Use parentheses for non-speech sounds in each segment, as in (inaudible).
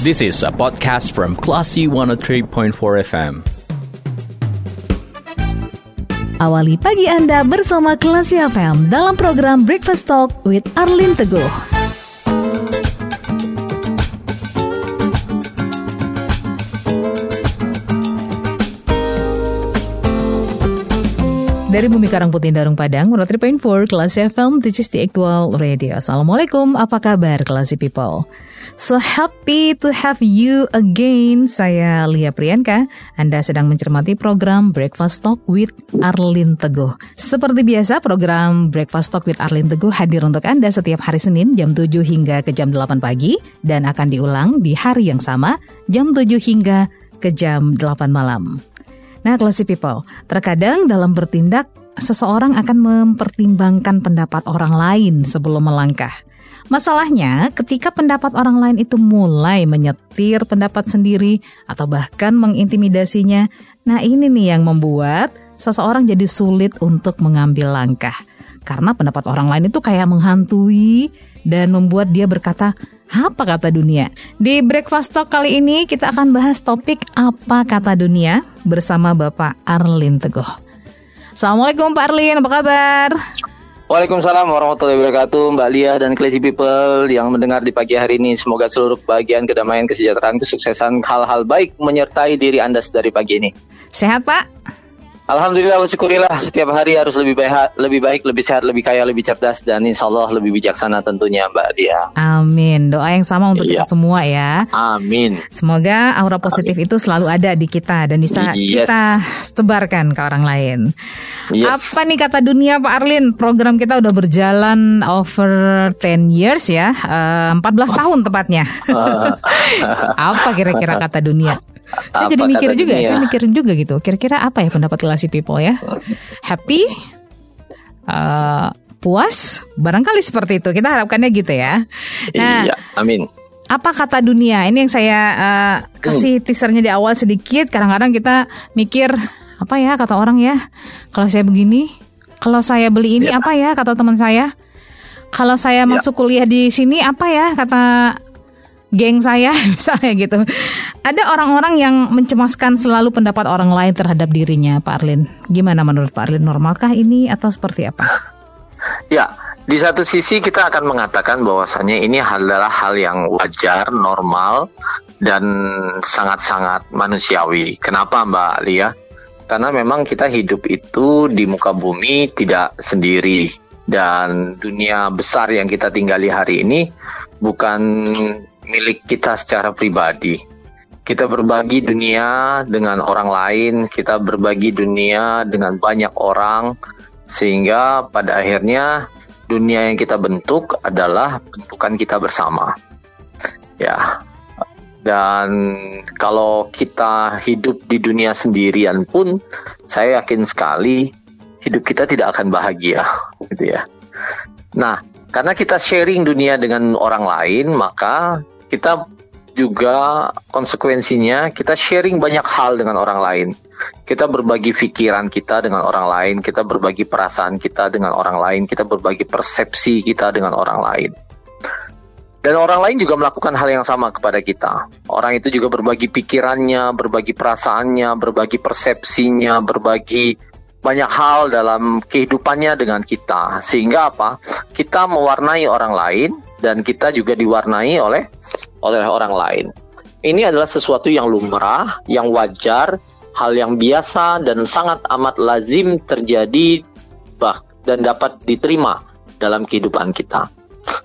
This is a podcast from Classy 103.4 FM. Awali pagi Anda bersama Kelas FM dalam program Breakfast Talk with Arlin Teguh. Dari Bumi Karang Putih Darung Padang, 103.4 Kelas FM, this is the actual radio. Assalamualaikum, apa kabar Kelas People? So happy to have you again. Saya Lia Priyanka. Anda sedang mencermati program Breakfast Talk with Arlin Teguh. Seperti biasa, program Breakfast Talk with Arlin Teguh hadir untuk Anda setiap hari Senin jam 7 hingga ke jam 8 pagi dan akan diulang di hari yang sama jam 7 hingga ke jam 8 malam. Nah, classy people, terkadang dalam bertindak seseorang akan mempertimbangkan pendapat orang lain sebelum melangkah. Masalahnya, ketika pendapat orang lain itu mulai menyetir pendapat sendiri atau bahkan mengintimidasinya, nah ini nih yang membuat seseorang jadi sulit untuk mengambil langkah. Karena pendapat orang lain itu kayak menghantui dan membuat dia berkata, apa kata dunia? Di Breakfast Talk kali ini kita akan bahas topik apa kata dunia bersama Bapak Arlin Teguh. Assalamualaikum Pak Arlin, apa kabar? Waalaikumsalam warahmatullahi wabarakatuh Mbak Lia dan Crazy People yang mendengar di pagi hari ini Semoga seluruh kebahagiaan, kedamaian, kesejahteraan, kesuksesan, hal-hal baik menyertai diri Anda dari pagi ini Sehat Pak? Alhamdulillah syukurillah setiap hari harus lebih baik, lebih baik, lebih sehat, lebih kaya, lebih cerdas dan insya Allah lebih bijaksana tentunya Mbak Dia. Amin. Doa yang sama untuk iya. kita semua ya. Amin. Semoga aura positif Amin. itu selalu ada di kita dan bisa yes. kita sebarkan ke orang lain. Yes. Apa nih kata dunia Pak Arlin? Program kita udah berjalan over 10 years ya, uh, eh, 14 tahun tepatnya. (laughs) Apa kira-kira kata dunia? saya jadi mikir juga, saya mikirin juga gitu. Kira-kira apa ya pendapat Classy People ya? Happy, uh, puas, barangkali seperti itu. Kita harapkannya gitu ya. Nah, iya, amin. Apa kata dunia? Ini yang saya uh, kasih hmm. teasernya di awal sedikit. Kadang-kadang kita mikir apa ya kata orang ya? Kalau saya begini, kalau saya beli ini ya. apa ya kata teman saya? Kalau saya ya. masuk kuliah di sini apa ya kata geng saya (laughs) misalnya gitu. Ada orang-orang yang mencemaskan selalu pendapat orang lain terhadap dirinya, Pak Arlin. Gimana menurut Pak Arlin? Normalkah ini atau seperti apa? Ya, di satu sisi kita akan mengatakan bahwasannya ini adalah hal yang wajar, normal, dan sangat-sangat manusiawi. Kenapa Mbak Lia? Karena memang kita hidup itu di muka bumi tidak sendiri dan dunia besar yang kita tinggali hari ini bukan milik kita secara pribadi. Kita berbagi dunia dengan orang lain, kita berbagi dunia dengan banyak orang, sehingga pada akhirnya dunia yang kita bentuk adalah bentukan kita bersama. Ya, dan kalau kita hidup di dunia sendirian pun, saya yakin sekali hidup kita tidak akan bahagia, gitu ya. Nah, karena kita sharing dunia dengan orang lain, maka kita juga konsekuensinya kita sharing banyak hal dengan orang lain. Kita berbagi pikiran kita dengan orang lain, kita berbagi perasaan kita dengan orang lain, kita berbagi persepsi kita dengan orang lain. Dan orang lain juga melakukan hal yang sama kepada kita. Orang itu juga berbagi pikirannya, berbagi perasaannya, berbagi persepsinya, berbagi banyak hal dalam kehidupannya dengan kita. Sehingga apa? Kita mewarnai orang lain dan kita juga diwarnai oleh oleh orang lain. Ini adalah sesuatu yang lumrah yang wajar hal yang biasa dan sangat amat lazim terjadi bah dan dapat diterima dalam kehidupan kita.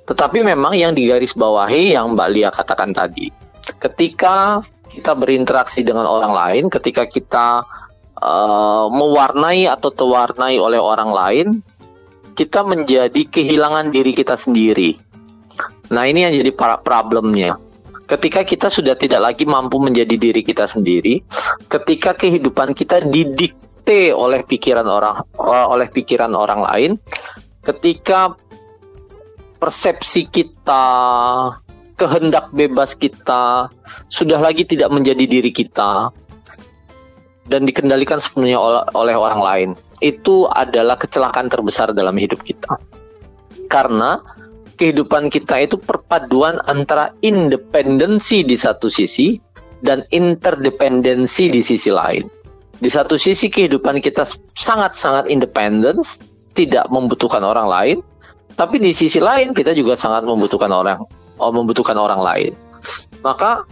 Tetapi memang yang digarisbawahi yang Mbak Lia katakan tadi ketika kita berinteraksi dengan orang lain ketika kita uh, mewarnai atau terwarnai oleh orang lain, kita menjadi kehilangan diri kita sendiri. Nah ini yang jadi problemnya. Ketika kita sudah tidak lagi mampu menjadi diri kita sendiri, ketika kehidupan kita didikte oleh pikiran orang uh, oleh pikiran orang lain, ketika persepsi kita, kehendak bebas kita sudah lagi tidak menjadi diri kita, dan dikendalikan sepenuhnya oleh, orang lain itu adalah kecelakaan terbesar dalam hidup kita karena kehidupan kita itu perpaduan antara independensi di satu sisi dan interdependensi di sisi lain. Di satu sisi kehidupan kita sangat-sangat independen, tidak membutuhkan orang lain, tapi di sisi lain kita juga sangat membutuhkan orang oh, membutuhkan orang lain. Maka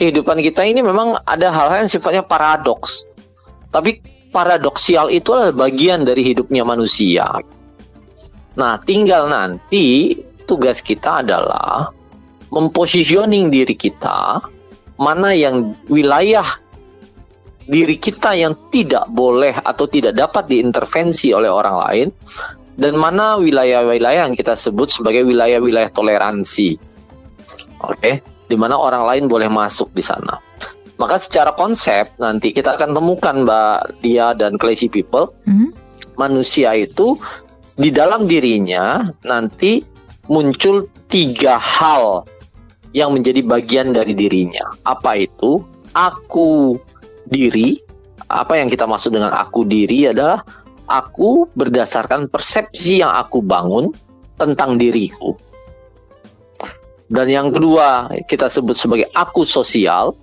kehidupan kita ini memang ada hal-hal yang sifatnya paradoks. Tapi paradoksial itu adalah bagian dari hidupnya manusia. Nah, tinggal nanti tugas kita adalah mempositioning diri kita mana yang wilayah diri kita yang tidak boleh atau tidak dapat diintervensi oleh orang lain dan mana wilayah-wilayah yang kita sebut sebagai wilayah-wilayah toleransi. Oke, okay? Di mana orang lain boleh masuk di sana. Maka secara konsep nanti kita akan temukan Mbak Dia dan Classy People, hmm? manusia itu di dalam dirinya nanti muncul tiga hal yang menjadi bagian dari dirinya. Apa itu? Aku diri, apa yang kita maksud dengan aku diri adalah aku berdasarkan persepsi yang aku bangun tentang diriku. Dan yang kedua kita sebut sebagai aku sosial,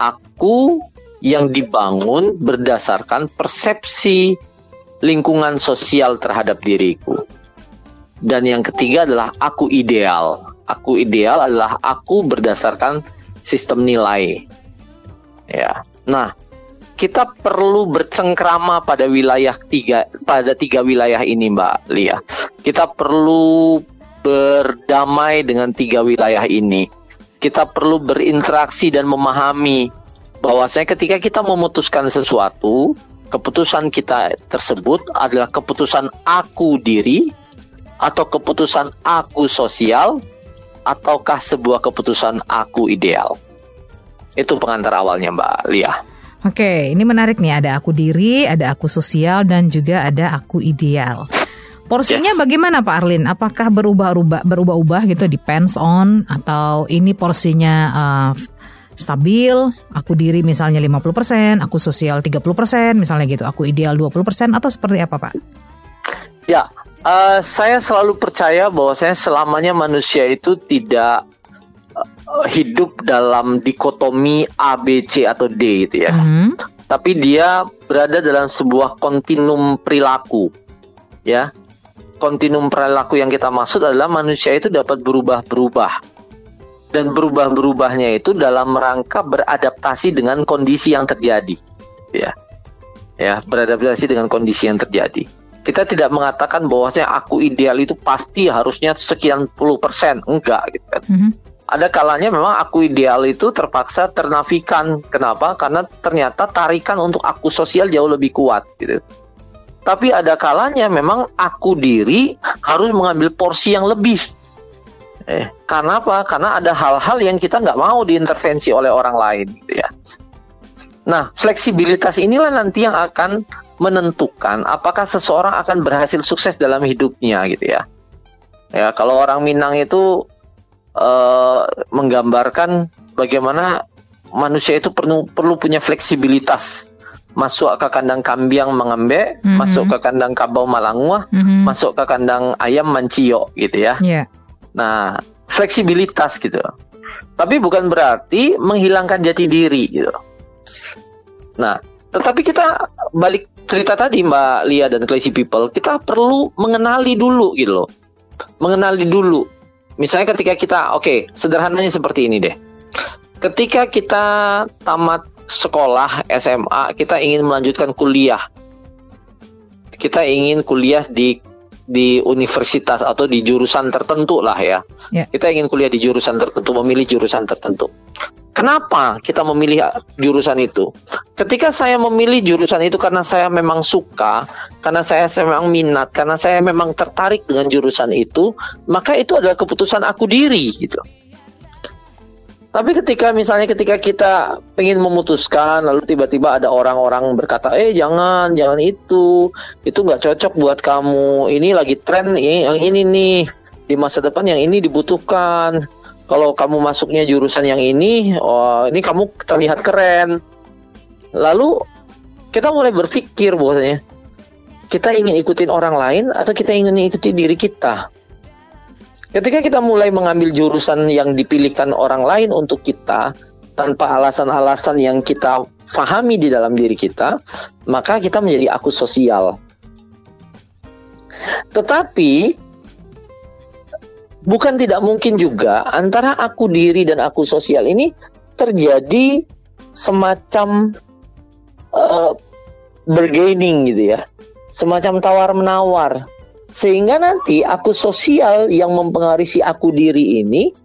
aku yang dibangun berdasarkan persepsi lingkungan sosial terhadap diriku. Dan yang ketiga adalah aku ideal. Aku ideal adalah aku berdasarkan sistem nilai ya. Nah, kita perlu bercengkrama pada wilayah tiga pada tiga wilayah ini Mbak Lia. Kita perlu berdamai dengan tiga wilayah ini. Kita perlu berinteraksi dan memahami bahwasanya ketika kita memutuskan sesuatu, keputusan kita tersebut adalah keputusan aku diri atau keputusan aku sosial ataukah sebuah keputusan aku ideal. Itu pengantar awalnya Mbak Lia. Oke, ini menarik nih. Ada aku diri, ada aku sosial, dan juga ada aku ideal. Porsinya yes. bagaimana Pak Arlin? Apakah berubah-ubah, berubah-ubah gitu? Depends on atau ini porsinya uh, stabil? Aku diri misalnya 50%, aku sosial 30%, misalnya gitu. Aku ideal 20% atau seperti apa Pak? Ya, uh, saya selalu percaya bahwa saya selamanya manusia itu tidak uh, hidup dalam dikotomi A, B, C atau D gitu ya. Mm. Tapi dia berada dalam sebuah kontinum perilaku. Ya. Kontinum perilaku yang kita maksud adalah manusia itu dapat berubah-berubah. Dan berubah-berubahnya itu dalam rangka beradaptasi dengan kondisi yang terjadi. Ya. Ya, beradaptasi dengan kondisi yang terjadi kita tidak mengatakan bahwasanya aku ideal itu pasti harusnya sekian puluh persen enggak gitu kan. Mm -hmm ada kalanya memang aku ideal itu terpaksa ternafikan. Kenapa? Karena ternyata tarikan untuk aku sosial jauh lebih kuat gitu. Tapi ada kalanya memang aku diri harus mengambil porsi yang lebih. Eh, karena apa? Karena ada hal-hal yang kita nggak mau diintervensi oleh orang lain, gitu ya. Nah, fleksibilitas inilah nanti yang akan menentukan apakah seseorang akan berhasil sukses dalam hidupnya, gitu ya. Ya, kalau orang Minang itu uh, menggambarkan bagaimana manusia itu perlu perlu punya fleksibilitas masuk ke kandang kambing mengambil, mm-hmm. masuk ke kandang kabau malangua, mm-hmm. masuk ke kandang ayam mancio gitu ya. Yeah. Nah, fleksibilitas gitu. Tapi bukan berarti menghilangkan jati diri gitu. Nah, tetapi kita balik cerita tadi Mbak Lia dan Crazy People, kita perlu mengenali dulu gitu loh. Mengenali dulu Misalnya ketika kita, oke, okay, sederhananya seperti ini deh. Ketika kita tamat sekolah SMA, kita ingin melanjutkan kuliah. Kita ingin kuliah di di universitas atau di jurusan tertentu lah ya. Yeah. Kita ingin kuliah di jurusan tertentu, memilih jurusan tertentu. Kenapa kita memilih jurusan itu? Ketika saya memilih jurusan itu karena saya memang suka, karena saya memang minat, karena saya memang tertarik dengan jurusan itu, maka itu adalah keputusan aku diri gitu. Tapi ketika misalnya ketika kita ingin memutuskan lalu tiba-tiba ada orang-orang berkata, eh jangan, jangan itu, itu nggak cocok buat kamu. Ini lagi tren yang ini nih di masa depan yang ini dibutuhkan kalau kamu masuknya jurusan yang ini, oh ini kamu terlihat keren. Lalu kita mulai berpikir bahwasanya kita ingin ikutin orang lain atau kita ingin ikuti diri kita. Ketika kita mulai mengambil jurusan yang dipilihkan orang lain untuk kita tanpa alasan-alasan yang kita pahami di dalam diri kita, maka kita menjadi aku sosial. Tetapi bukan tidak mungkin juga antara aku diri dan aku sosial ini terjadi semacam uh, bergaining gitu ya, semacam tawar menawar, sehingga nanti aku sosial yang mempengaruhi si aku diri ini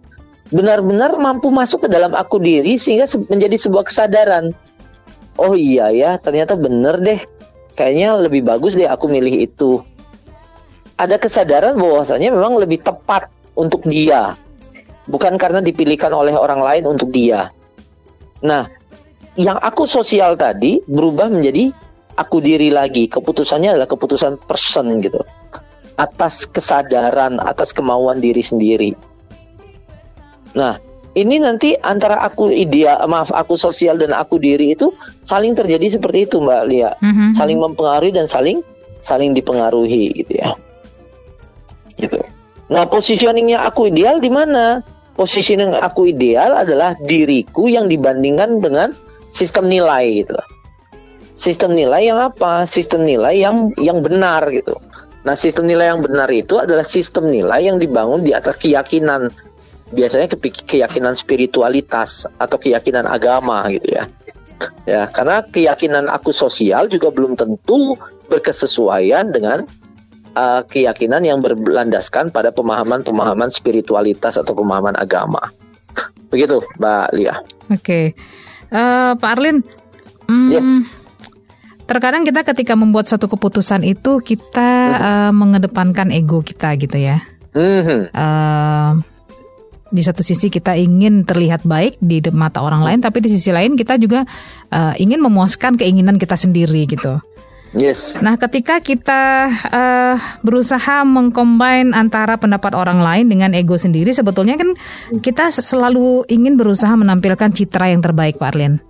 benar-benar mampu masuk ke dalam aku diri sehingga menjadi sebuah kesadaran. Oh iya ya, ternyata bener deh. Kayaknya lebih bagus deh aku milih itu. Ada kesadaran bahwasanya memang lebih tepat untuk dia. Bukan karena dipilihkan oleh orang lain untuk dia. Nah, yang aku sosial tadi berubah menjadi aku diri lagi. Keputusannya adalah keputusan person gitu. Atas kesadaran, atas kemauan diri sendiri. Nah, ini nanti antara aku ideal, maaf aku sosial dan aku diri itu saling terjadi seperti itu Mbak Lia, mm-hmm. saling mempengaruhi dan saling saling dipengaruhi gitu ya, gitu. Nah positioningnya aku ideal di mana? Positioning aku ideal adalah diriku yang dibandingkan dengan sistem nilai gitu. Sistem nilai yang apa? Sistem nilai yang yang benar gitu. Nah sistem nilai yang benar itu adalah sistem nilai yang dibangun di atas keyakinan biasanya keyakinan spiritualitas atau keyakinan agama gitu ya. Ya, karena keyakinan aku sosial juga belum tentu berkesesuaian dengan uh, keyakinan yang berlandaskan pada pemahaman-pemahaman spiritualitas atau pemahaman agama. Begitu, Mbak Lia. Oke, okay. uh, Pak Arlin. Mm, yes. Terkadang kita ketika membuat satu keputusan itu kita uh uh, mengedepankan ego kita gitu ya. -huh. uh, di satu sisi kita ingin terlihat baik di mata orang lain, tapi di sisi lain kita juga uh, ingin memuaskan keinginan kita sendiri gitu. Yes. Nah, ketika kita uh, berusaha mengcombine antara pendapat orang lain dengan ego sendiri, sebetulnya kan kita selalu ingin berusaha menampilkan citra yang terbaik, Pak Arlin.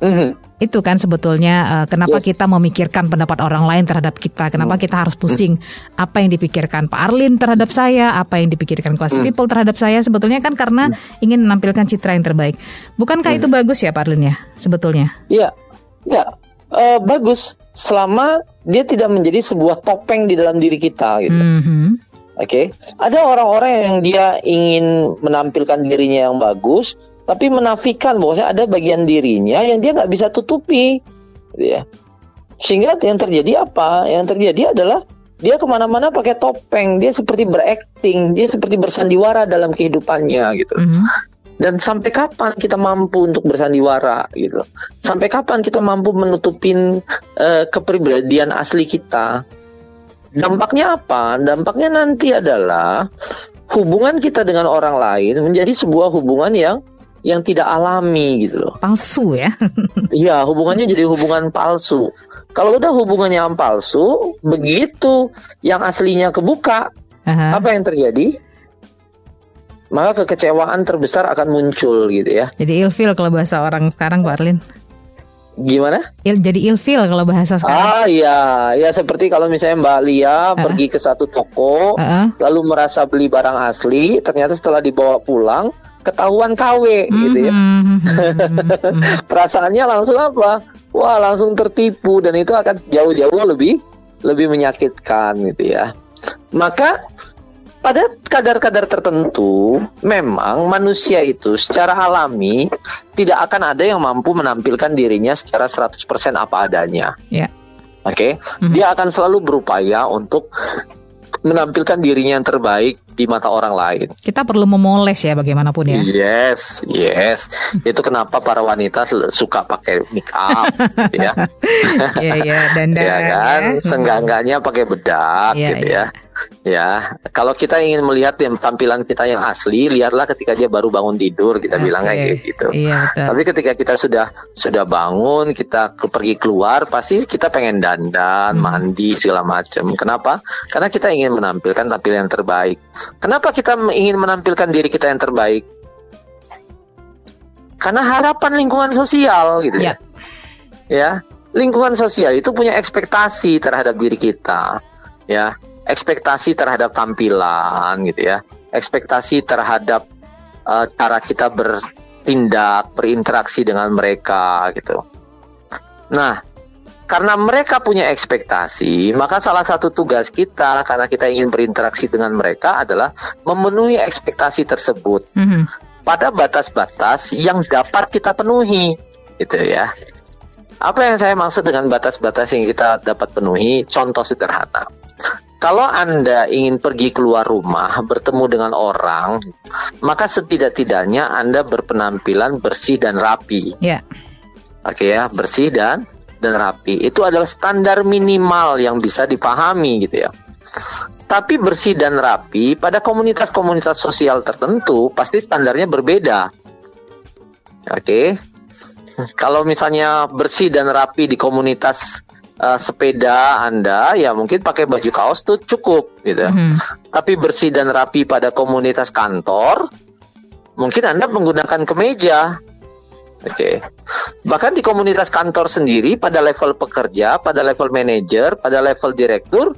Mm -hmm. Itu kan sebetulnya uh, kenapa yes. kita memikirkan pendapat orang lain terhadap kita, kenapa mm. kita harus pusing mm. apa yang dipikirkan Pak Arlin terhadap saya, apa yang dipikirkan kelas mm. people terhadap saya, sebetulnya kan karena mm. ingin menampilkan citra yang terbaik. Bukankah mm. itu bagus ya Pak Arlin ya, sebetulnya? Iya, ya uh, bagus selama dia tidak menjadi sebuah topeng di dalam diri kita gitu. Mm -hmm. Oke, okay? ada orang-orang yang dia ingin menampilkan dirinya yang bagus, tapi menafikan bahwasanya ada bagian dirinya yang dia nggak bisa tutupi, gitu ya. Sehingga yang terjadi apa? Yang terjadi adalah dia ke mana-mana pakai topeng, dia seperti berakting, dia seperti bersandiwara dalam kehidupannya gitu. Mm -hmm. Dan sampai kapan kita mampu untuk bersandiwara gitu? Sampai kapan kita mampu menutupin uh, kepribadian asli kita? Dampaknya apa? Dampaknya nanti adalah hubungan kita dengan orang lain menjadi sebuah hubungan yang yang tidak alami gitu loh. Palsu ya? (laughs) Iya, hubungannya jadi hubungan palsu. Kalau udah hubungannya yang palsu, begitu yang aslinya kebuka, uh-huh. apa yang terjadi? Maka kekecewaan terbesar akan muncul gitu ya. Jadi ilfil kalau bahasa orang sekarang Pak Arlin. Gimana? Il, jadi ilfil kalau bahasa sekarang. Ah iya, ya seperti kalau misalnya Mbak Lia uh pergi ke satu toko, uh lalu merasa beli barang asli, ternyata setelah dibawa pulang ketahuan KW mm-hmm. gitu ya. Mm-hmm. (laughs) Perasaannya langsung apa? Wah, langsung tertipu dan itu akan jauh-jauh lebih lebih menyakitkan gitu ya. Maka pada kadar-kadar tertentu memang manusia itu secara alami tidak akan ada yang mampu menampilkan dirinya secara 100% apa adanya. Yeah. Oke, okay? mm-hmm. dia akan selalu berupaya untuk menampilkan dirinya yang terbaik di mata orang lain. Kita perlu memoles ya bagaimanapun ya. Yes, yes. Itu kenapa para wanita suka pakai make up ya. (laughs) Iya, iya, dan (laughs) ya kan, ya. senggangganya pakai bedak ya, gitu ya. ya ya kalau kita ingin melihat yang tampilan kita yang asli lihatlah ketika dia baru bangun tidur kita okay. bilang kayak gitu. iya, tapi ketika kita sudah sudah bangun kita pergi keluar pasti kita pengen dandan hmm. mandi segala macam kenapa? Karena kita ingin menampilkan tampilan yang terbaik. Kenapa kita ingin menampilkan diri kita yang terbaik? Karena harapan lingkungan sosial gitu ya, ya, ya lingkungan sosial itu punya ekspektasi terhadap diri kita ya ekspektasi terhadap tampilan gitu ya ekspektasi terhadap uh, cara kita bertindak, berinteraksi dengan mereka gitu. Nah, karena mereka punya ekspektasi, maka salah satu tugas kita karena kita ingin berinteraksi dengan mereka adalah memenuhi ekspektasi tersebut mm -hmm. pada batas-batas yang dapat kita penuhi, gitu ya. Apa yang saya maksud dengan batas-batas yang kita dapat penuhi? Contoh sederhana. Kalau Anda ingin pergi keluar rumah, bertemu dengan orang, maka setidak-tidaknya Anda berpenampilan bersih dan rapi. Yeah. Oke ya, bersih dan dan rapi itu adalah standar minimal yang bisa dipahami gitu ya. Tapi bersih dan rapi pada komunitas-komunitas sosial tertentu pasti standarnya berbeda. Oke. Okay. Kalau misalnya bersih dan rapi di komunitas uh, sepeda Anda ya mungkin pakai baju kaos tuh cukup gitu. Hmm. Tapi bersih dan rapi pada komunitas kantor mungkin Anda menggunakan kemeja Oke. Okay. Bahkan di komunitas kantor sendiri pada level pekerja, pada level manajer, pada level direktur,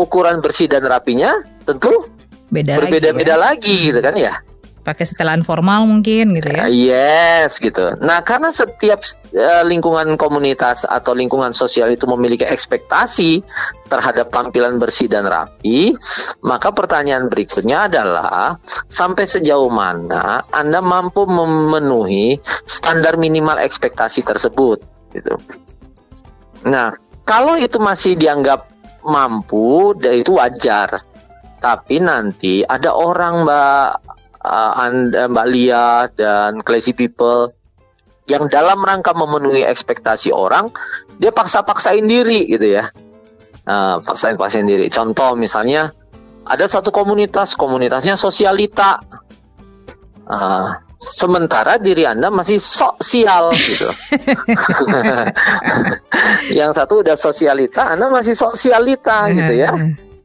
ukuran bersih dan rapinya tentu beda berbeda-beda lagi, ya? lagi gitu kan ya pakai setelan formal mungkin gitu ya. Yes, gitu. Nah, karena setiap uh, lingkungan komunitas atau lingkungan sosial itu memiliki ekspektasi terhadap tampilan bersih dan rapi, maka pertanyaan berikutnya adalah sampai sejauh mana Anda mampu memenuhi standar minimal ekspektasi tersebut, gitu. Nah, kalau itu masih dianggap mampu, itu wajar. Tapi nanti ada orang mbak uh, Anda Mbak Lia dan Crazy People yang dalam rangka memenuhi ekspektasi orang, dia paksa-paksain diri gitu ya. Uh, paksain-paksain diri. Contoh misalnya ada satu komunitas, komunitasnya sosialita. Uh, sementara diri Anda masih sosial gitu. (laughs) (laughs) yang satu udah sosialita, Anda masih sosialita gitu ya.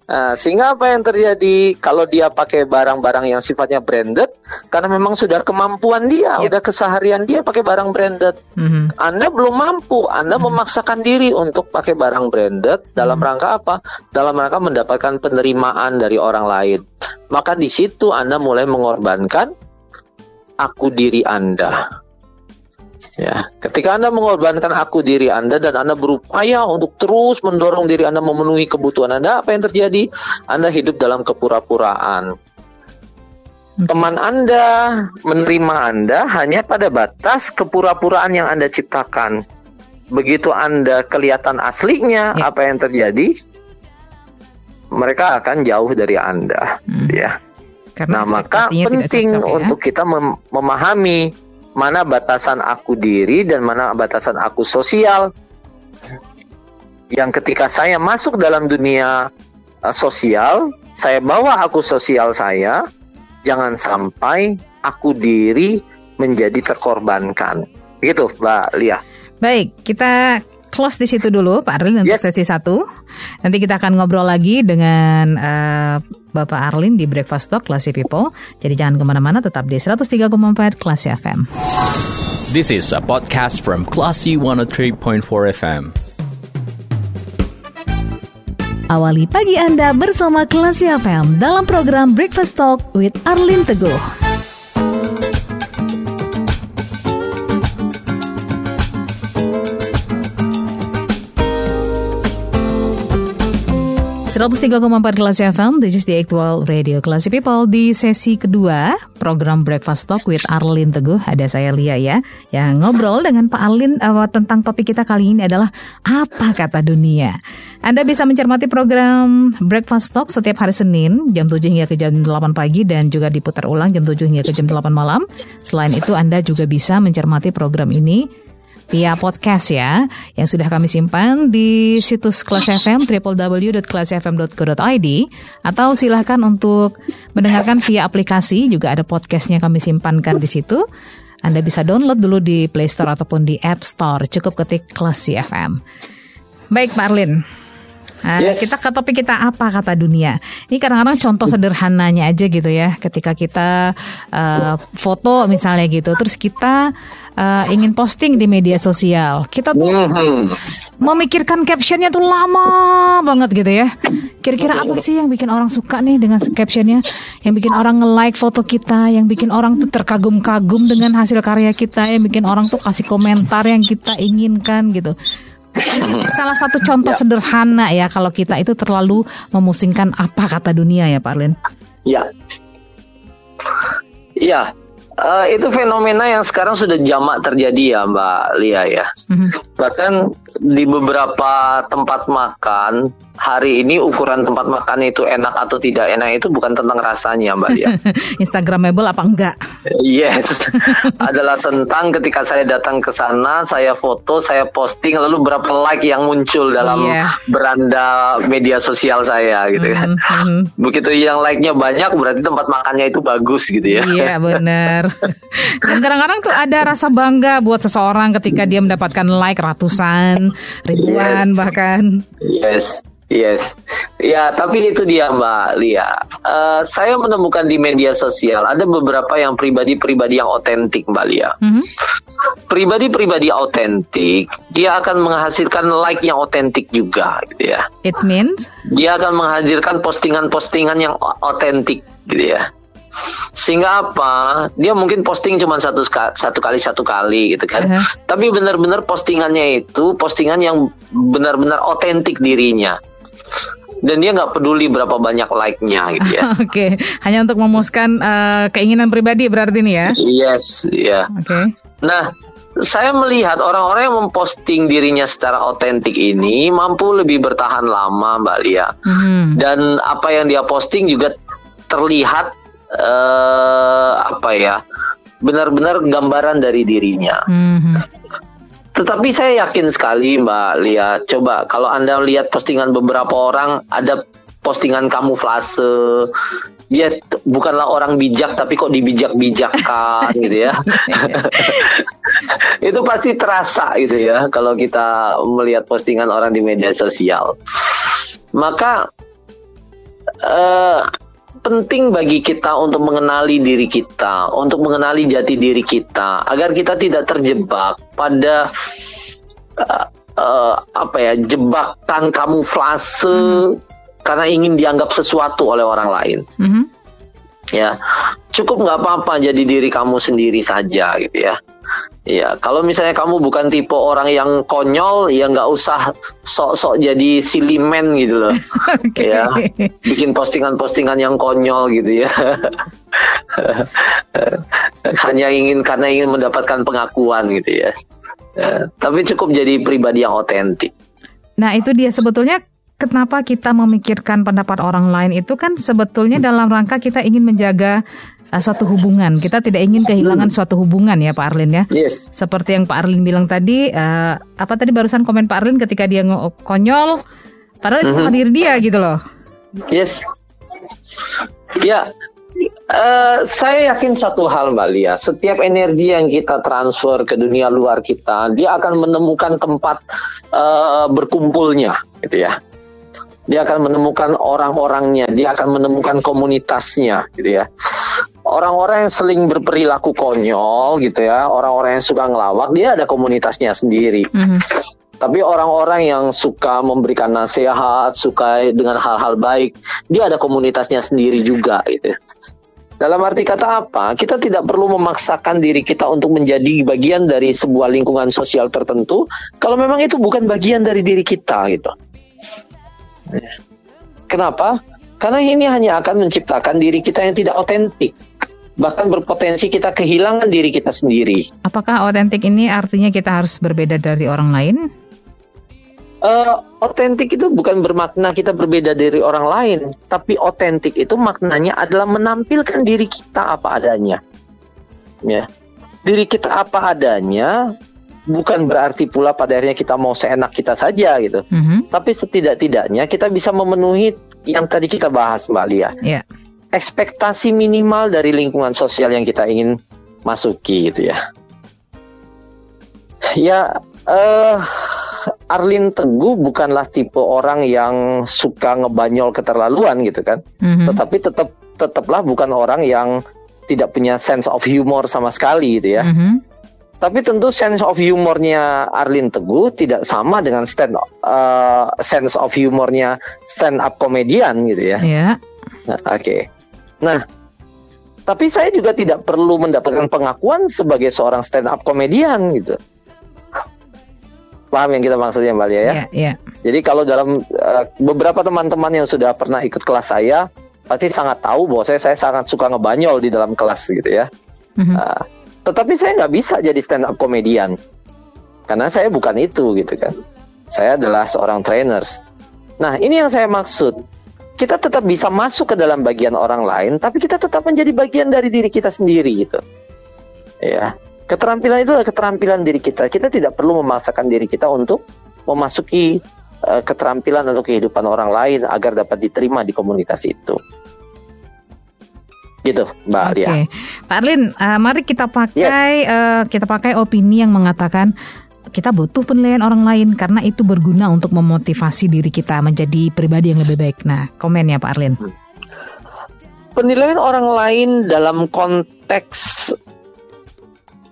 Nah, sehingga apa yang terjadi kalau dia pakai barang-barang yang sifatnya branded karena memang sudah kemampuan dia, yep. udah keseharian dia pakai barang branded. Mm-hmm. Anda belum mampu, Anda mm-hmm. memaksakan diri untuk pakai barang branded dalam mm-hmm. rangka apa? Dalam rangka mendapatkan penerimaan dari orang lain. Maka di situ Anda mulai mengorbankan aku diri Anda. Ya, ketika Anda mengorbankan aku diri Anda dan Anda berupaya untuk terus mendorong diri Anda memenuhi kebutuhan Anda, apa yang terjadi? Anda hidup dalam kepura-puraan. Teman Anda menerima Anda hanya pada batas kepura-puraan yang Anda ciptakan. Begitu Anda kelihatan aslinya, ya. apa yang terjadi? Mereka akan jauh dari Anda, hmm. ya. Karena nah, maka penting cocok, ya? untuk kita mem memahami mana batasan aku diri dan mana batasan aku sosial. Yang ketika saya masuk dalam dunia uh, sosial, saya bawa aku sosial saya, jangan sampai aku diri menjadi terkorbankan. Begitu, Mbak Lia. Baik, kita close di situ dulu Pak Arlin untuk yes. sesi satu. Nanti kita akan ngobrol lagi dengan uh, Bapak Arlin di Breakfast Talk Classy People. Jadi jangan ke mana-mana, tetap di 103,4 Classy FM. This is a podcast from Classy 103.4 FM. Awali pagi Anda bersama Classy FM dalam program Breakfast Talk with Arlin Teguh. 103,4 kelas FM, this is the actual radio Classy People di sesi kedua program Breakfast Talk with Arlin Teguh. Ada saya Lia ya, yang ngobrol dengan Pak Arlin uh, tentang topik kita kali ini adalah apa kata dunia. Anda bisa mencermati program Breakfast Talk setiap hari Senin jam 7 hingga ke jam 8 pagi dan juga diputar ulang jam 7 hingga ke jam 8 malam. Selain itu Anda juga bisa mencermati program ini via podcast ya yang sudah kami simpan di situs Kelas FM www.kelasfm.co.id atau silahkan untuk mendengarkan via aplikasi juga ada podcastnya kami simpankan di situ. Anda bisa download dulu di Play Store ataupun di App Store. Cukup ketik Kelas FM. Baik, Pak Arlin. Nah, yes. Kita ke topik kita apa kata dunia. Ini kadang-kadang contoh sederhananya aja gitu ya. Ketika kita uh, foto misalnya gitu, terus kita uh, ingin posting di media sosial, kita tuh mm-hmm. memikirkan captionnya tuh lama banget gitu ya. Kira-kira apa sih yang bikin orang suka nih dengan captionnya? Yang bikin orang nge-like foto kita, yang bikin orang tuh terkagum-kagum dengan hasil karya kita, yang bikin orang tuh kasih komentar yang kita inginkan gitu. Salah satu contoh Ya. sederhana ya kalau kita itu terlalu memusingkan apa kata dunia ya Pak Arlin. Ya. Iya. Eh, itu fenomena yang sekarang sudah jamak terjadi ya Mbak Lia ya. Mhm. Bahkan di beberapa tempat makan hari ini ukuran tempat makan itu enak atau tidak enak itu bukan tentang rasanya Mbak Lia. (laughs) Instagramable apa enggak? yes. (laughs) Adalah tentang ketika saya datang ke sana, saya foto, saya posting lalu berapa like yang muncul dalam Iya. beranda media sosial saya gitu kan. Mhm. (laughs) Begitu yang like-nya banyak berarti tempat makannya itu bagus gitu ya. Iya benar. Dan kadang-kadang tuh ada rasa bangga buat seseorang ketika dia mendapatkan like ratusan, ribuan Yes. bahkan. Yes, yes. Ya, tapi itu dia Mbak Lia. Eh, saya menemukan di media sosial ada beberapa yang pribadi-pribadi yang otentik Mbak Lia. Mhm. Pribadi-pribadi otentik, dia akan menghasilkan like yang otentik juga gitu ya. It means Dia akan menghadirkan postingan-postingan yang otentik gitu ya. Sehingga apa? Dia mungkin posting cuma satu satu kali satu kali gitu kan. Aha. Tapi benar-benar postingannya itu postingan yang benar-benar otentik dirinya. Dan dia nggak peduli berapa banyak like-nya gitu ya. (laughs) Oke, hanya untuk memuaskan eh, keinginan pribadi berarti nih ya. yes, ya. Oke. Nah, saya melihat orang-orang yang memposting dirinya secara otentik ini mampu lebih bertahan lama, Mbak Lia. Mhm. Dan apa yang dia posting juga terlihat eh apa ya? Benar-benar gambaran dari dirinya. Mhm. Tetapi saya yakin sekali Mbak Lia, coba kalau Anda lihat postingan beberapa orang ada postingan kamuflase, dia bukanlah orang bijak tapi kok dibijak-bijakkan (laughs) gitu ya. Itu pasti terasa gitu ya kalau kita melihat postingan orang di media sosial. Maka eh, penting bagi kita untuk mengenali diri kita, untuk mengenali jati diri kita, agar kita tidak terjebak pada eh, eh, apa ya jebakan kamuflase karena ingin dianggap sesuatu oleh orang lain. Mhm. Ya, cukup nggak apa-apa jadi diri kamu sendiri saja gitu ya. Ya, kalau misalnya kamu bukan tipe orang yang konyol, ya nggak usah sok-sok jadi silimen gitu loh. (laughs) Oke. Ya, bikin postingan-postingan yang konyol gitu ya. (laughs) Hanya ingin karena ingin mendapatkan pengakuan gitu ya. Ya, tapi cukup jadi pribadi yang otentik. Nah itu dia sebetulnya kenapa kita memikirkan pendapat orang lain itu kan sebetulnya dalam rangka kita ingin menjaga uh, suatu hubungan. Kita tidak ingin kehilangan suatu hubungan ya Pak Arlin ya. Yes. Seperti yang Pak Arlin bilang tadi, eh, apa tadi barusan komen Pak Arlin ketika dia konyol, padahal itu bukan diri dia gitu loh. Yes. Ya, eh, saya yakin satu hal Mbak Lia, setiap energi yang kita transfer ke dunia luar kita, dia akan menemukan tempat eh, berkumpulnya, gitu ya. Dia akan menemukan orang-orangnya, dia akan menemukan komunitasnya, gitu ya. Orang-orang yang seling berperilaku konyol, gitu ya, orang-orang yang suka ngelawak, dia ada komunitasnya sendiri. Mhm. Tapi orang-orang yang suka memberikan nasihat, suka dengan hal-hal baik, dia ada komunitasnya sendiri juga gitu. Dalam arti kata apa? Kita tidak perlu memaksakan diri kita untuk menjadi bagian dari sebuah lingkungan sosial tertentu kalau memang itu bukan bagian dari diri kita gitu. Kenapa? Karena ini hanya akan menciptakan diri kita yang tidak otentik. Bahkan berpotensi kita kehilangan diri kita sendiri. Apakah otentik ini artinya kita harus berbeda dari orang lain? Eh, otentik itu bukan bermakna kita berbeda dari orang lain, tapi otentik itu maknanya adalah menampilkan diri kita apa adanya. Ya. Diri kita apa adanya bukan berarti pula pada akhirnya kita mau seenak kita saja gitu. Mhm. Tapi setidak-tidaknya kita bisa memenuhi yang tadi kita bahas Mbak Lia. Ya. Ekspektasi minimal dari lingkungan sosial yang kita ingin masuki gitu ya. Ya, eh Arlin Teguh bukanlah tipe orang yang suka ngebanyol keterlaluan gitu kan. Mhm. Tetapi tetap tetaplah bukan orang yang tidak punya sense of humor sama sekali gitu ya. Mhm. Tapi tentu sense of humornya Arlin Teguh tidak sama dengan stand uh, sense of humornya stand up komedian gitu ya. Ya. Nah, Oke. Okay. Nah, tapi saya juga tidak perlu mendapatkan pengakuan sebagai seorang stand up komedian gitu. Paham yang kita maksudnya Mbak Lia ya? Ya, ya. Jadi kalau dalam uh, beberapa teman-teman yang sudah pernah ikut kelas saya, pasti sangat tahu bahwa saya saya sangat suka ngebanyol di dalam kelas gitu ya. Mhm. Uh, tetapi saya nggak bisa jadi stand up komedian karena saya bukan itu gitu kan. Saya adalah seorang trainers. Nah ini yang saya maksud. Kita tetap bisa masuk ke dalam bagian orang lain, tapi kita tetap menjadi bagian dari diri kita sendiri gitu. Ya, keterampilan itu adalah keterampilan diri kita. Kita tidak perlu memaksakan diri kita untuk memasuki uh, keterampilan atau kehidupan orang lain agar dapat diterima di komunitas itu gitu Mbak Oke, Lia. Pak Arlin, uh, mari kita pakai uh, kita pakai opini yang mengatakan kita butuh penilaian orang lain karena itu berguna untuk memotivasi diri kita menjadi pribadi yang lebih baik. Nah, komen ya Pak Arlin. Penilaian orang lain dalam konteks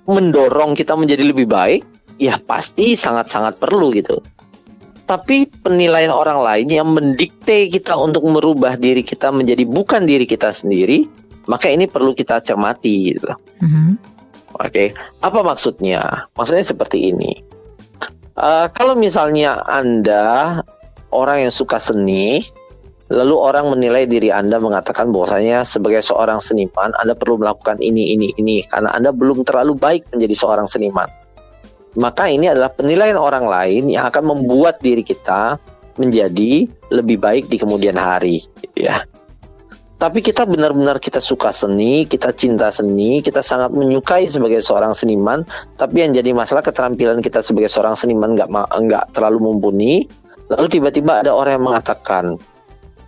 mendorong kita menjadi lebih baik, ya pasti sangat-sangat perlu gitu. Tapi penilaian orang lain yang mendikte kita untuk merubah diri kita menjadi bukan diri kita sendiri, maka ini perlu kita cermati gitu. Mhm. Oke, apa maksudnya? Maksudnya seperti ini. Uh, kalau misalnya Anda orang yang suka seni, lalu orang menilai diri Anda mengatakan bahwasanya sebagai seorang seniman Anda perlu melakukan ini, ini, ini karena Anda belum terlalu baik menjadi seorang seniman. Maka ini adalah penilaian orang lain yang akan membuat diri kita menjadi lebih baik di kemudian hari, ya tapi kita benar-benar kita suka seni, kita cinta seni, kita sangat menyukai sebagai seorang seniman. Tapi yang jadi masalah keterampilan kita sebagai seorang seniman nggak nggak terlalu mumpuni. Lalu tiba-tiba ada orang yang mengatakan,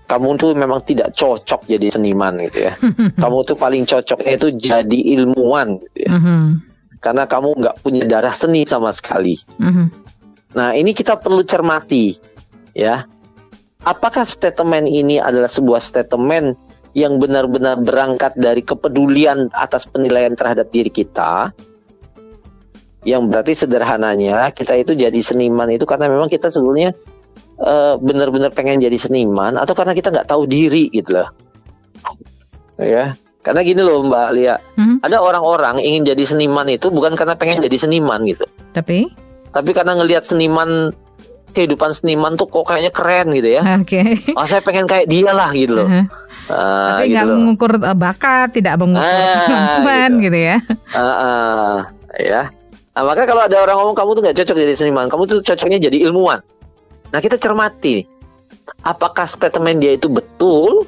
kamu tuh memang tidak cocok jadi seniman gitu ya. (laughs) kamu tuh paling cocoknya itu jadi ilmuwan gitu ya. Mhm. Karena kamu nggak punya darah seni sama sekali. Mhm. Nah ini kita perlu cermati ya. Apakah statement ini adalah sebuah statement yang benar-benar berangkat dari kepedulian atas penilaian terhadap diri kita yang berarti sederhananya kita itu jadi seniman itu karena memang kita sebetulnya uh, benar-benar pengen jadi seniman atau karena kita nggak tahu diri gitu loh ya karena gini loh Mbak Lia Mhm. ada orang-orang ingin jadi seniman itu bukan karena pengen jadi seniman gitu Tapi, tapi karena ngelihat seniman kehidupan seniman tuh kok kayaknya keren gitu ya oke. oh saya pengen kayak dia lah gitu loh Mhm. Ah, Tapi gitu nggak loh. mengukur uh, bakat, tidak mengukur Ah, (laughs) kemampuan gitu. gitu ya. Ah, ah, ya. Nah, maka kalau ada orang ngomong kamu tuh nggak cocok jadi seniman, kamu tuh cocoknya jadi ilmuwan. Nah, kita cermati. Apakah statement dia itu betul?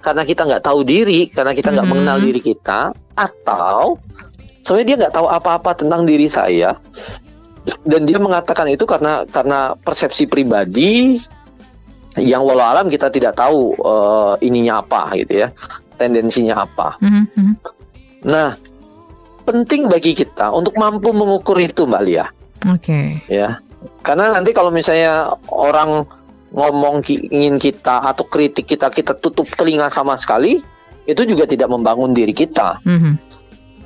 Karena kita nggak tahu diri, karena kita nggak Mhm. mengenal diri kita, atau sebenarnya dia nggak tahu apa-apa tentang diri saya, dan dia mengatakan itu karena karena persepsi pribadi yang walau alam kita tidak tahu eh, ininya apa gitu ya, tendensinya apa. Mhm, mhm. Nah, penting bagi kita untuk mampu mengukur itu, Mbak Lia, Oke. ya. Karena nanti kalau misalnya orang ngomong ki- ingin kita atau kritik kita kita tutup telinga sama sekali, itu juga tidak membangun diri kita. Mhm.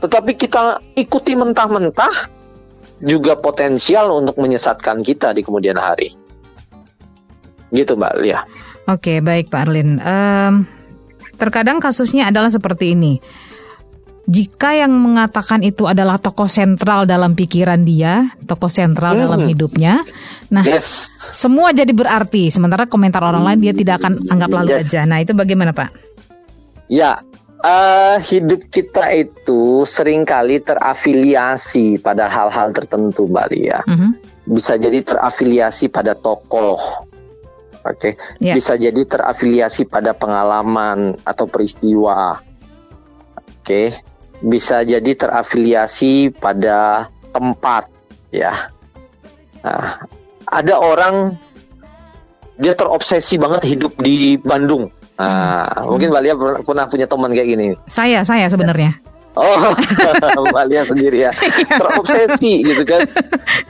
Tetapi kita ikuti mentah-mentah juga potensial untuk menyesatkan kita di kemudian hari. Gitu, Mbak Lia. Oke, baik Pak Arlin. Em, terkadang kasusnya adalah seperti ini. Jika yang mengatakan itu adalah tokoh sentral dalam pikiran dia, tokoh sentral Hmm. dalam hidupnya, nah Yes. semua jadi berarti. Sementara komentar orang lain dia tidak akan anggap lalu Yes. aja. Nah itu bagaimana Pak? Ya, eh, hidup kita itu sering kali terafiliasi pada hal-hal tertentu, Mbak Lia. Mhm. Bisa jadi terafiliasi pada tokoh, oke. Ya. Bisa jadi terafiliasi pada pengalaman atau peristiwa, oke. Bisa jadi terafiliasi pada tempat, ya. Nah, ada orang dia terobsesi banget hidup di Bandung. Nah, mungkin Mbak Lia pernah punya teman kayak gini. Saya, saya sebenarnya. Oh, (laughs) Mbak Lia sendiri ya. Terobsesi gitu kan.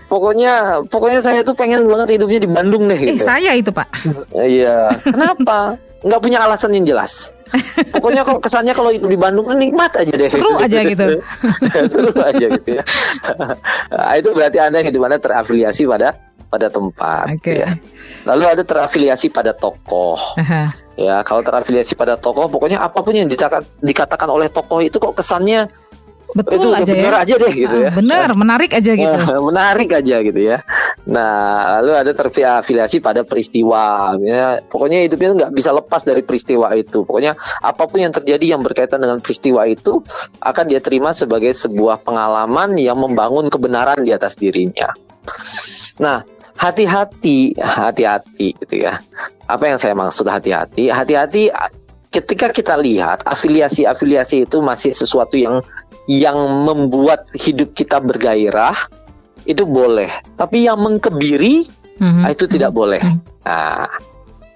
Pokoknya pokoknya saya tuh pengen banget hidupnya di Bandung deh Eh gitu. saya itu pak. Iya. Kenapa? Nggak punya alasan yang jelas. Pokoknya kalau kesannya kalau hidup di Bandung kan nikmat aja deh. Seru aja (laughs) gitu. Seru aja gitu ya. (laughs) Nah, itu berarti Anda hidup Anda terafiliasi pada pada tempat Oke. ya. Lalu ada terafiliasi pada tokoh. Aha. Ya, kalau terafiliasi pada tokoh, pokoknya apa pun yang dikatakan, dikatakan oleh tokoh itu kok kesannya Betul itu aja benar ya. aja deh gitu Ah, ya. Bener, menarik aja gitu. Nah, (laughs) menarik aja gitu ya. Nah, lalu ada terafiliasi pada peristiwa. Ya, pokoknya hidupnya nggak bisa lepas dari peristiwa itu. Pokoknya apa pun yang terjadi yang berkaitan dengan peristiwa itu akan dia terima sebagai sebuah pengalaman yang membangun kebenaran di atas dirinya. Nah, hati-hati, hati-hati gitu ya. Apa yang saya maksud hati-hati? Hati-hati ketika kita lihat afiliasi-afiliasi itu masih sesuatu yang yang membuat hidup kita bergairah itu boleh, tapi yang mengkebiri Mhm. ah, itu tidak boleh. Nah,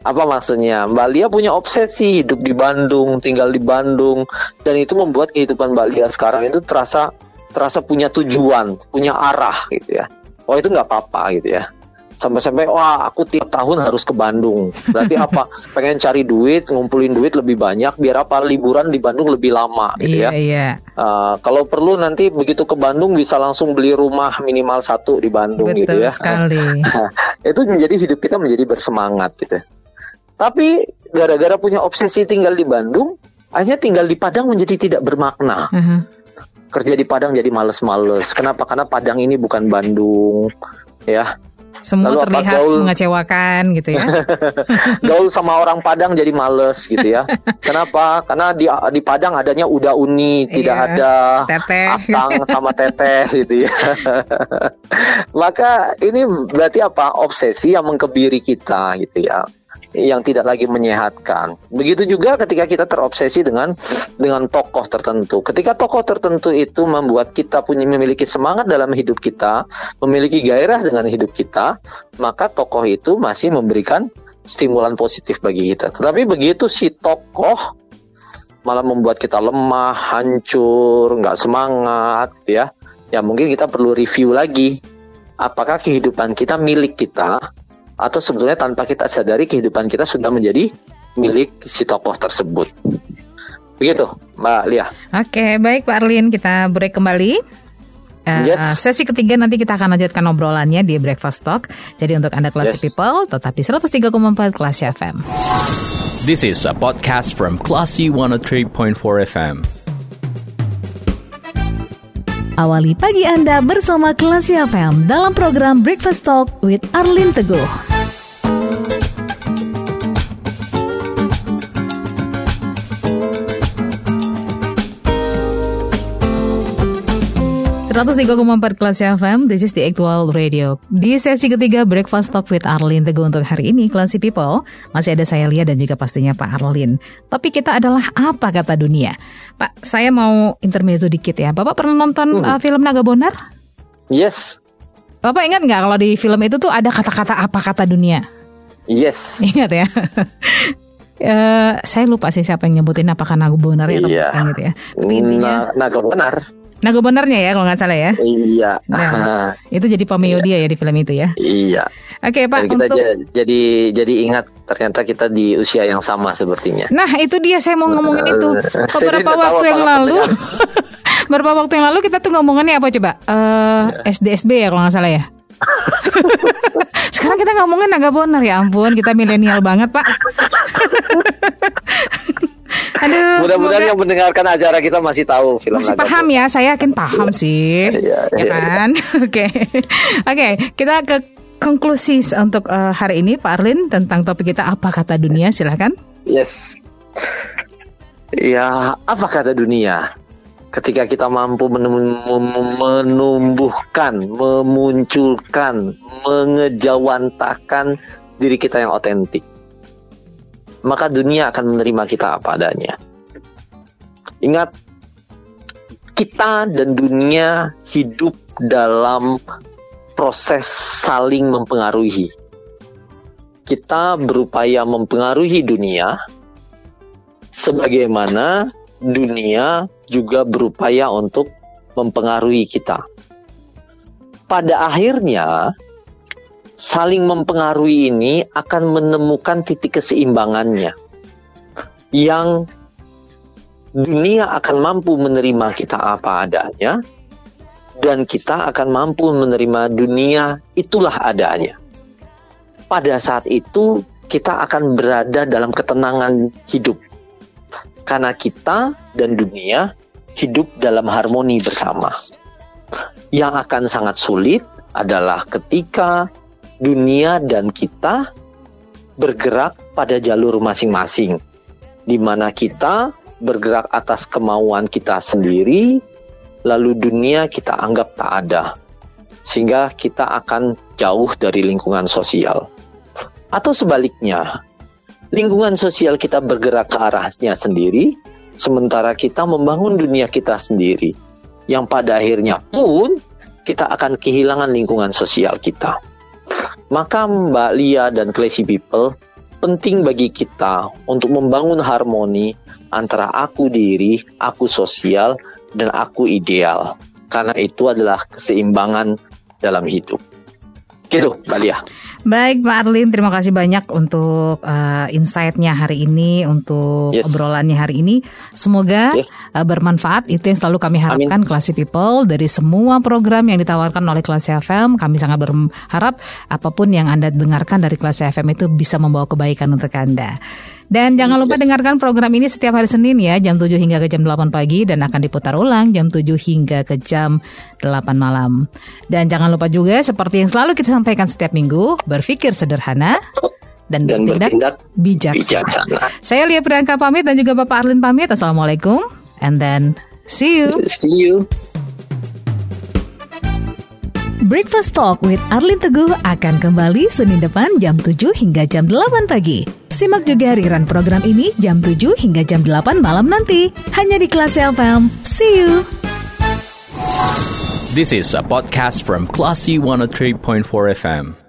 apa maksudnya? Mbak Lia punya obsesi hidup di Bandung, tinggal di Bandung, dan itu membuat kehidupan Mbak Lia sekarang itu terasa terasa punya tujuan, punya arah gitu ya. Oh itu nggak apa-apa gitu ya. Sampai-sampai wah aku tiap tahun harus ke Bandung. Berarti apa? (laughs) Pengen cari duit, ngumpulin duit lebih banyak, biar apa? Liburan di Bandung lebih lama gitu Iya ya. iya. Uh, kalau perlu nanti begitu ke Bandung bisa langsung beli rumah minimal satu di Bandung gitu Betul ya. sekali. (laughs) itu menjadi hidup kita menjadi bersemangat gitu. Tapi gara-gara punya obsesi tinggal di Bandung, akhirnya tinggal di Padang menjadi tidak bermakna. Aha. Kerja di Padang jadi males-males. Kenapa? Karena Padang ini bukan Bandung, ya. Semua Lalu terlihat gaul? mengecewakan gitu ya. (laughs) Gaul sama orang Padang jadi males gitu ya. Kenapa? Karena di di Padang adanya udah uni, tidak Iya. ada Teteh. akang sama teteh (laughs) gitu ya. Maka ini berarti apa? Obsesi yang mengkebiri kita gitu ya. Yang tidak lagi menyehatkan. Begitu juga ketika kita terobsesi dengan dengan tokoh tertentu. Ketika tokoh tertentu itu membuat kita punya memiliki semangat dalam hidup kita, memiliki gairah dengan hidup kita, maka tokoh itu masih memberikan stimulan positif bagi kita. Tetapi begitu si tokoh malah membuat kita lemah, hancur, nggak semangat, ya. Ya mungkin kita perlu review lagi. Apakah kehidupan kita milik kita atau sebetulnya tanpa kita sadari kehidupan kita sudah menjadi milik si tokoh tersebut. Begitu, Mbak Lia. Oke, baik Pak Arlin, kita break kembali. Eh, Yes. Sesi ketiga nanti kita akan lanjutkan obrolannya di Breakfast Talk. Jadi untuk Anda Classy Yes. People, tetap di 103,4 Classy FM. This is a podcast from Classy 103.4 FM. Awali pagi Anda bersama Classy FM dalam program Breakfast Talk with Arlin Teguh. empat kelas FM, this is the actual radio. Di sesi ketiga Breakfast Talk with Arlin Teguh untuk hari ini, Classy People, masih ada saya Lia dan juga pastinya Pak Arlin. Topik kita adalah apa kata dunia? Pak, saya mau intermezzo dikit ya. Bapak pernah nonton uh, film Naga Bonar? Yes, Bapak ingat nggak kalau di film itu tuh ada kata-kata apa kata dunia? yes. (laughs) Ingat ya? (laughs) Eh, saya lupa sih siapa yang nyebutin apakah Naga Bonar ya atau Iya. bukan gitu ya. Tapi intinya naga benar. Naga Bonarnya ya kalau nggak salah ya. Iya. Nah, itu jadi cameo dia ya di film itu ya. iya. Oke Pak, Dan kita untuk ja- jadi jadi ingat ternyata kita di usia yang sama sepertinya. Nah itu dia saya mau ngomongin itu (laughs) Beberapa waktu yang lalu (laughs) Beberapa waktu yang lalu kita tuh ngomongannya apa coba Eh SDSB ya kalau nggak salah ya (laughs) Sekarang kita ngomongin naga bonar ya ampun Kita milenial banget pak Aduh Mudah-mudahan semoga yang mendengarkan acara kita masih tahu film masih paham ya Saya yakin paham sih. Iya, Ya iya, kan? (laughs) Oke. Oke kita ke konklusi untuk eh, hari ini Pak Arlin Tentang topik kita apa kata dunia? Silahkan Yes. Ya, apa kata dunia? Ketika kita mampu menumbuhkan, memunculkan, mengejawantakan diri kita yang otentik, maka dunia akan menerima kita apa adanya. Ingat, kita dan dunia hidup dalam proses saling mempengaruhi. Kita berupaya mempengaruhi dunia, sebagaimana dunia juga berupaya untuk mempengaruhi kita. Pada akhirnya, saling mempengaruhi ini akan menemukan titik keseimbangannya yang dunia akan mampu menerima kita apa adanya dan kita akan mampu menerima dunia itulah adanya. Pada saat itu kita akan berada dalam ketenangan hidup. Karena kita dan dunia hidup dalam harmoni bersama. Yang akan sangat sulit adalah ketika dunia dan kita bergerak pada jalur masing-masing, di mana kita bergerak atas kemauan kita sendiri, lalu dunia kita anggap tak ada, sehingga kita akan jauh dari lingkungan sosial. Atau sebaliknya, lingkungan sosial kita bergerak ke arahnya sendiri, sementara kita membangun dunia kita sendiri, yang pada akhirnya pun kita akan kehilangan lingkungan sosial kita. Maka Mbak Lia dan Classy People penting bagi kita untuk membangun harmoni antara aku diri, aku sosial, dan aku ideal. Karena itu adalah keseimbangan dalam hidup. Gitu, Mbak Lia. Baik Pak Arlin, terima kasih banyak untuk uh, insight-nya hari ini, untuk yes. obrolannya hari ini. Semoga yes. uh, bermanfaat. Itu yang selalu kami harapkan Classy People dari semua program yang ditawarkan oleh Classy FM. Kami sangat berharap apa pun yang Anda dengarkan dari Classy FM itu bisa membawa kebaikan untuk Anda. Dan jangan lupa yes. dengarkan program ini setiap hari Senin ya, jam 7 hingga ke jam 8 pagi dan akan diputar ulang jam 7 hingga ke jam 8 malam. Dan jangan lupa juga seperti yang selalu kita sampaikan setiap minggu, berpikir sederhana dan, dan bertindak, bijaksana. bijaksana. Saya Lia Priyanka pamit dan juga Bapak Arlin pamit. Assalamualaikum and then see you. See you. Breakfast Talk with Arlin Teguh akan kembali Senin depan jam 7 hingga jam 8 pagi. Simak juga rerun program ini jam 7 hingga jam 8 malam nanti. Hanya di Kelas FM. See you! This is a podcast from Classy 103.4 FM.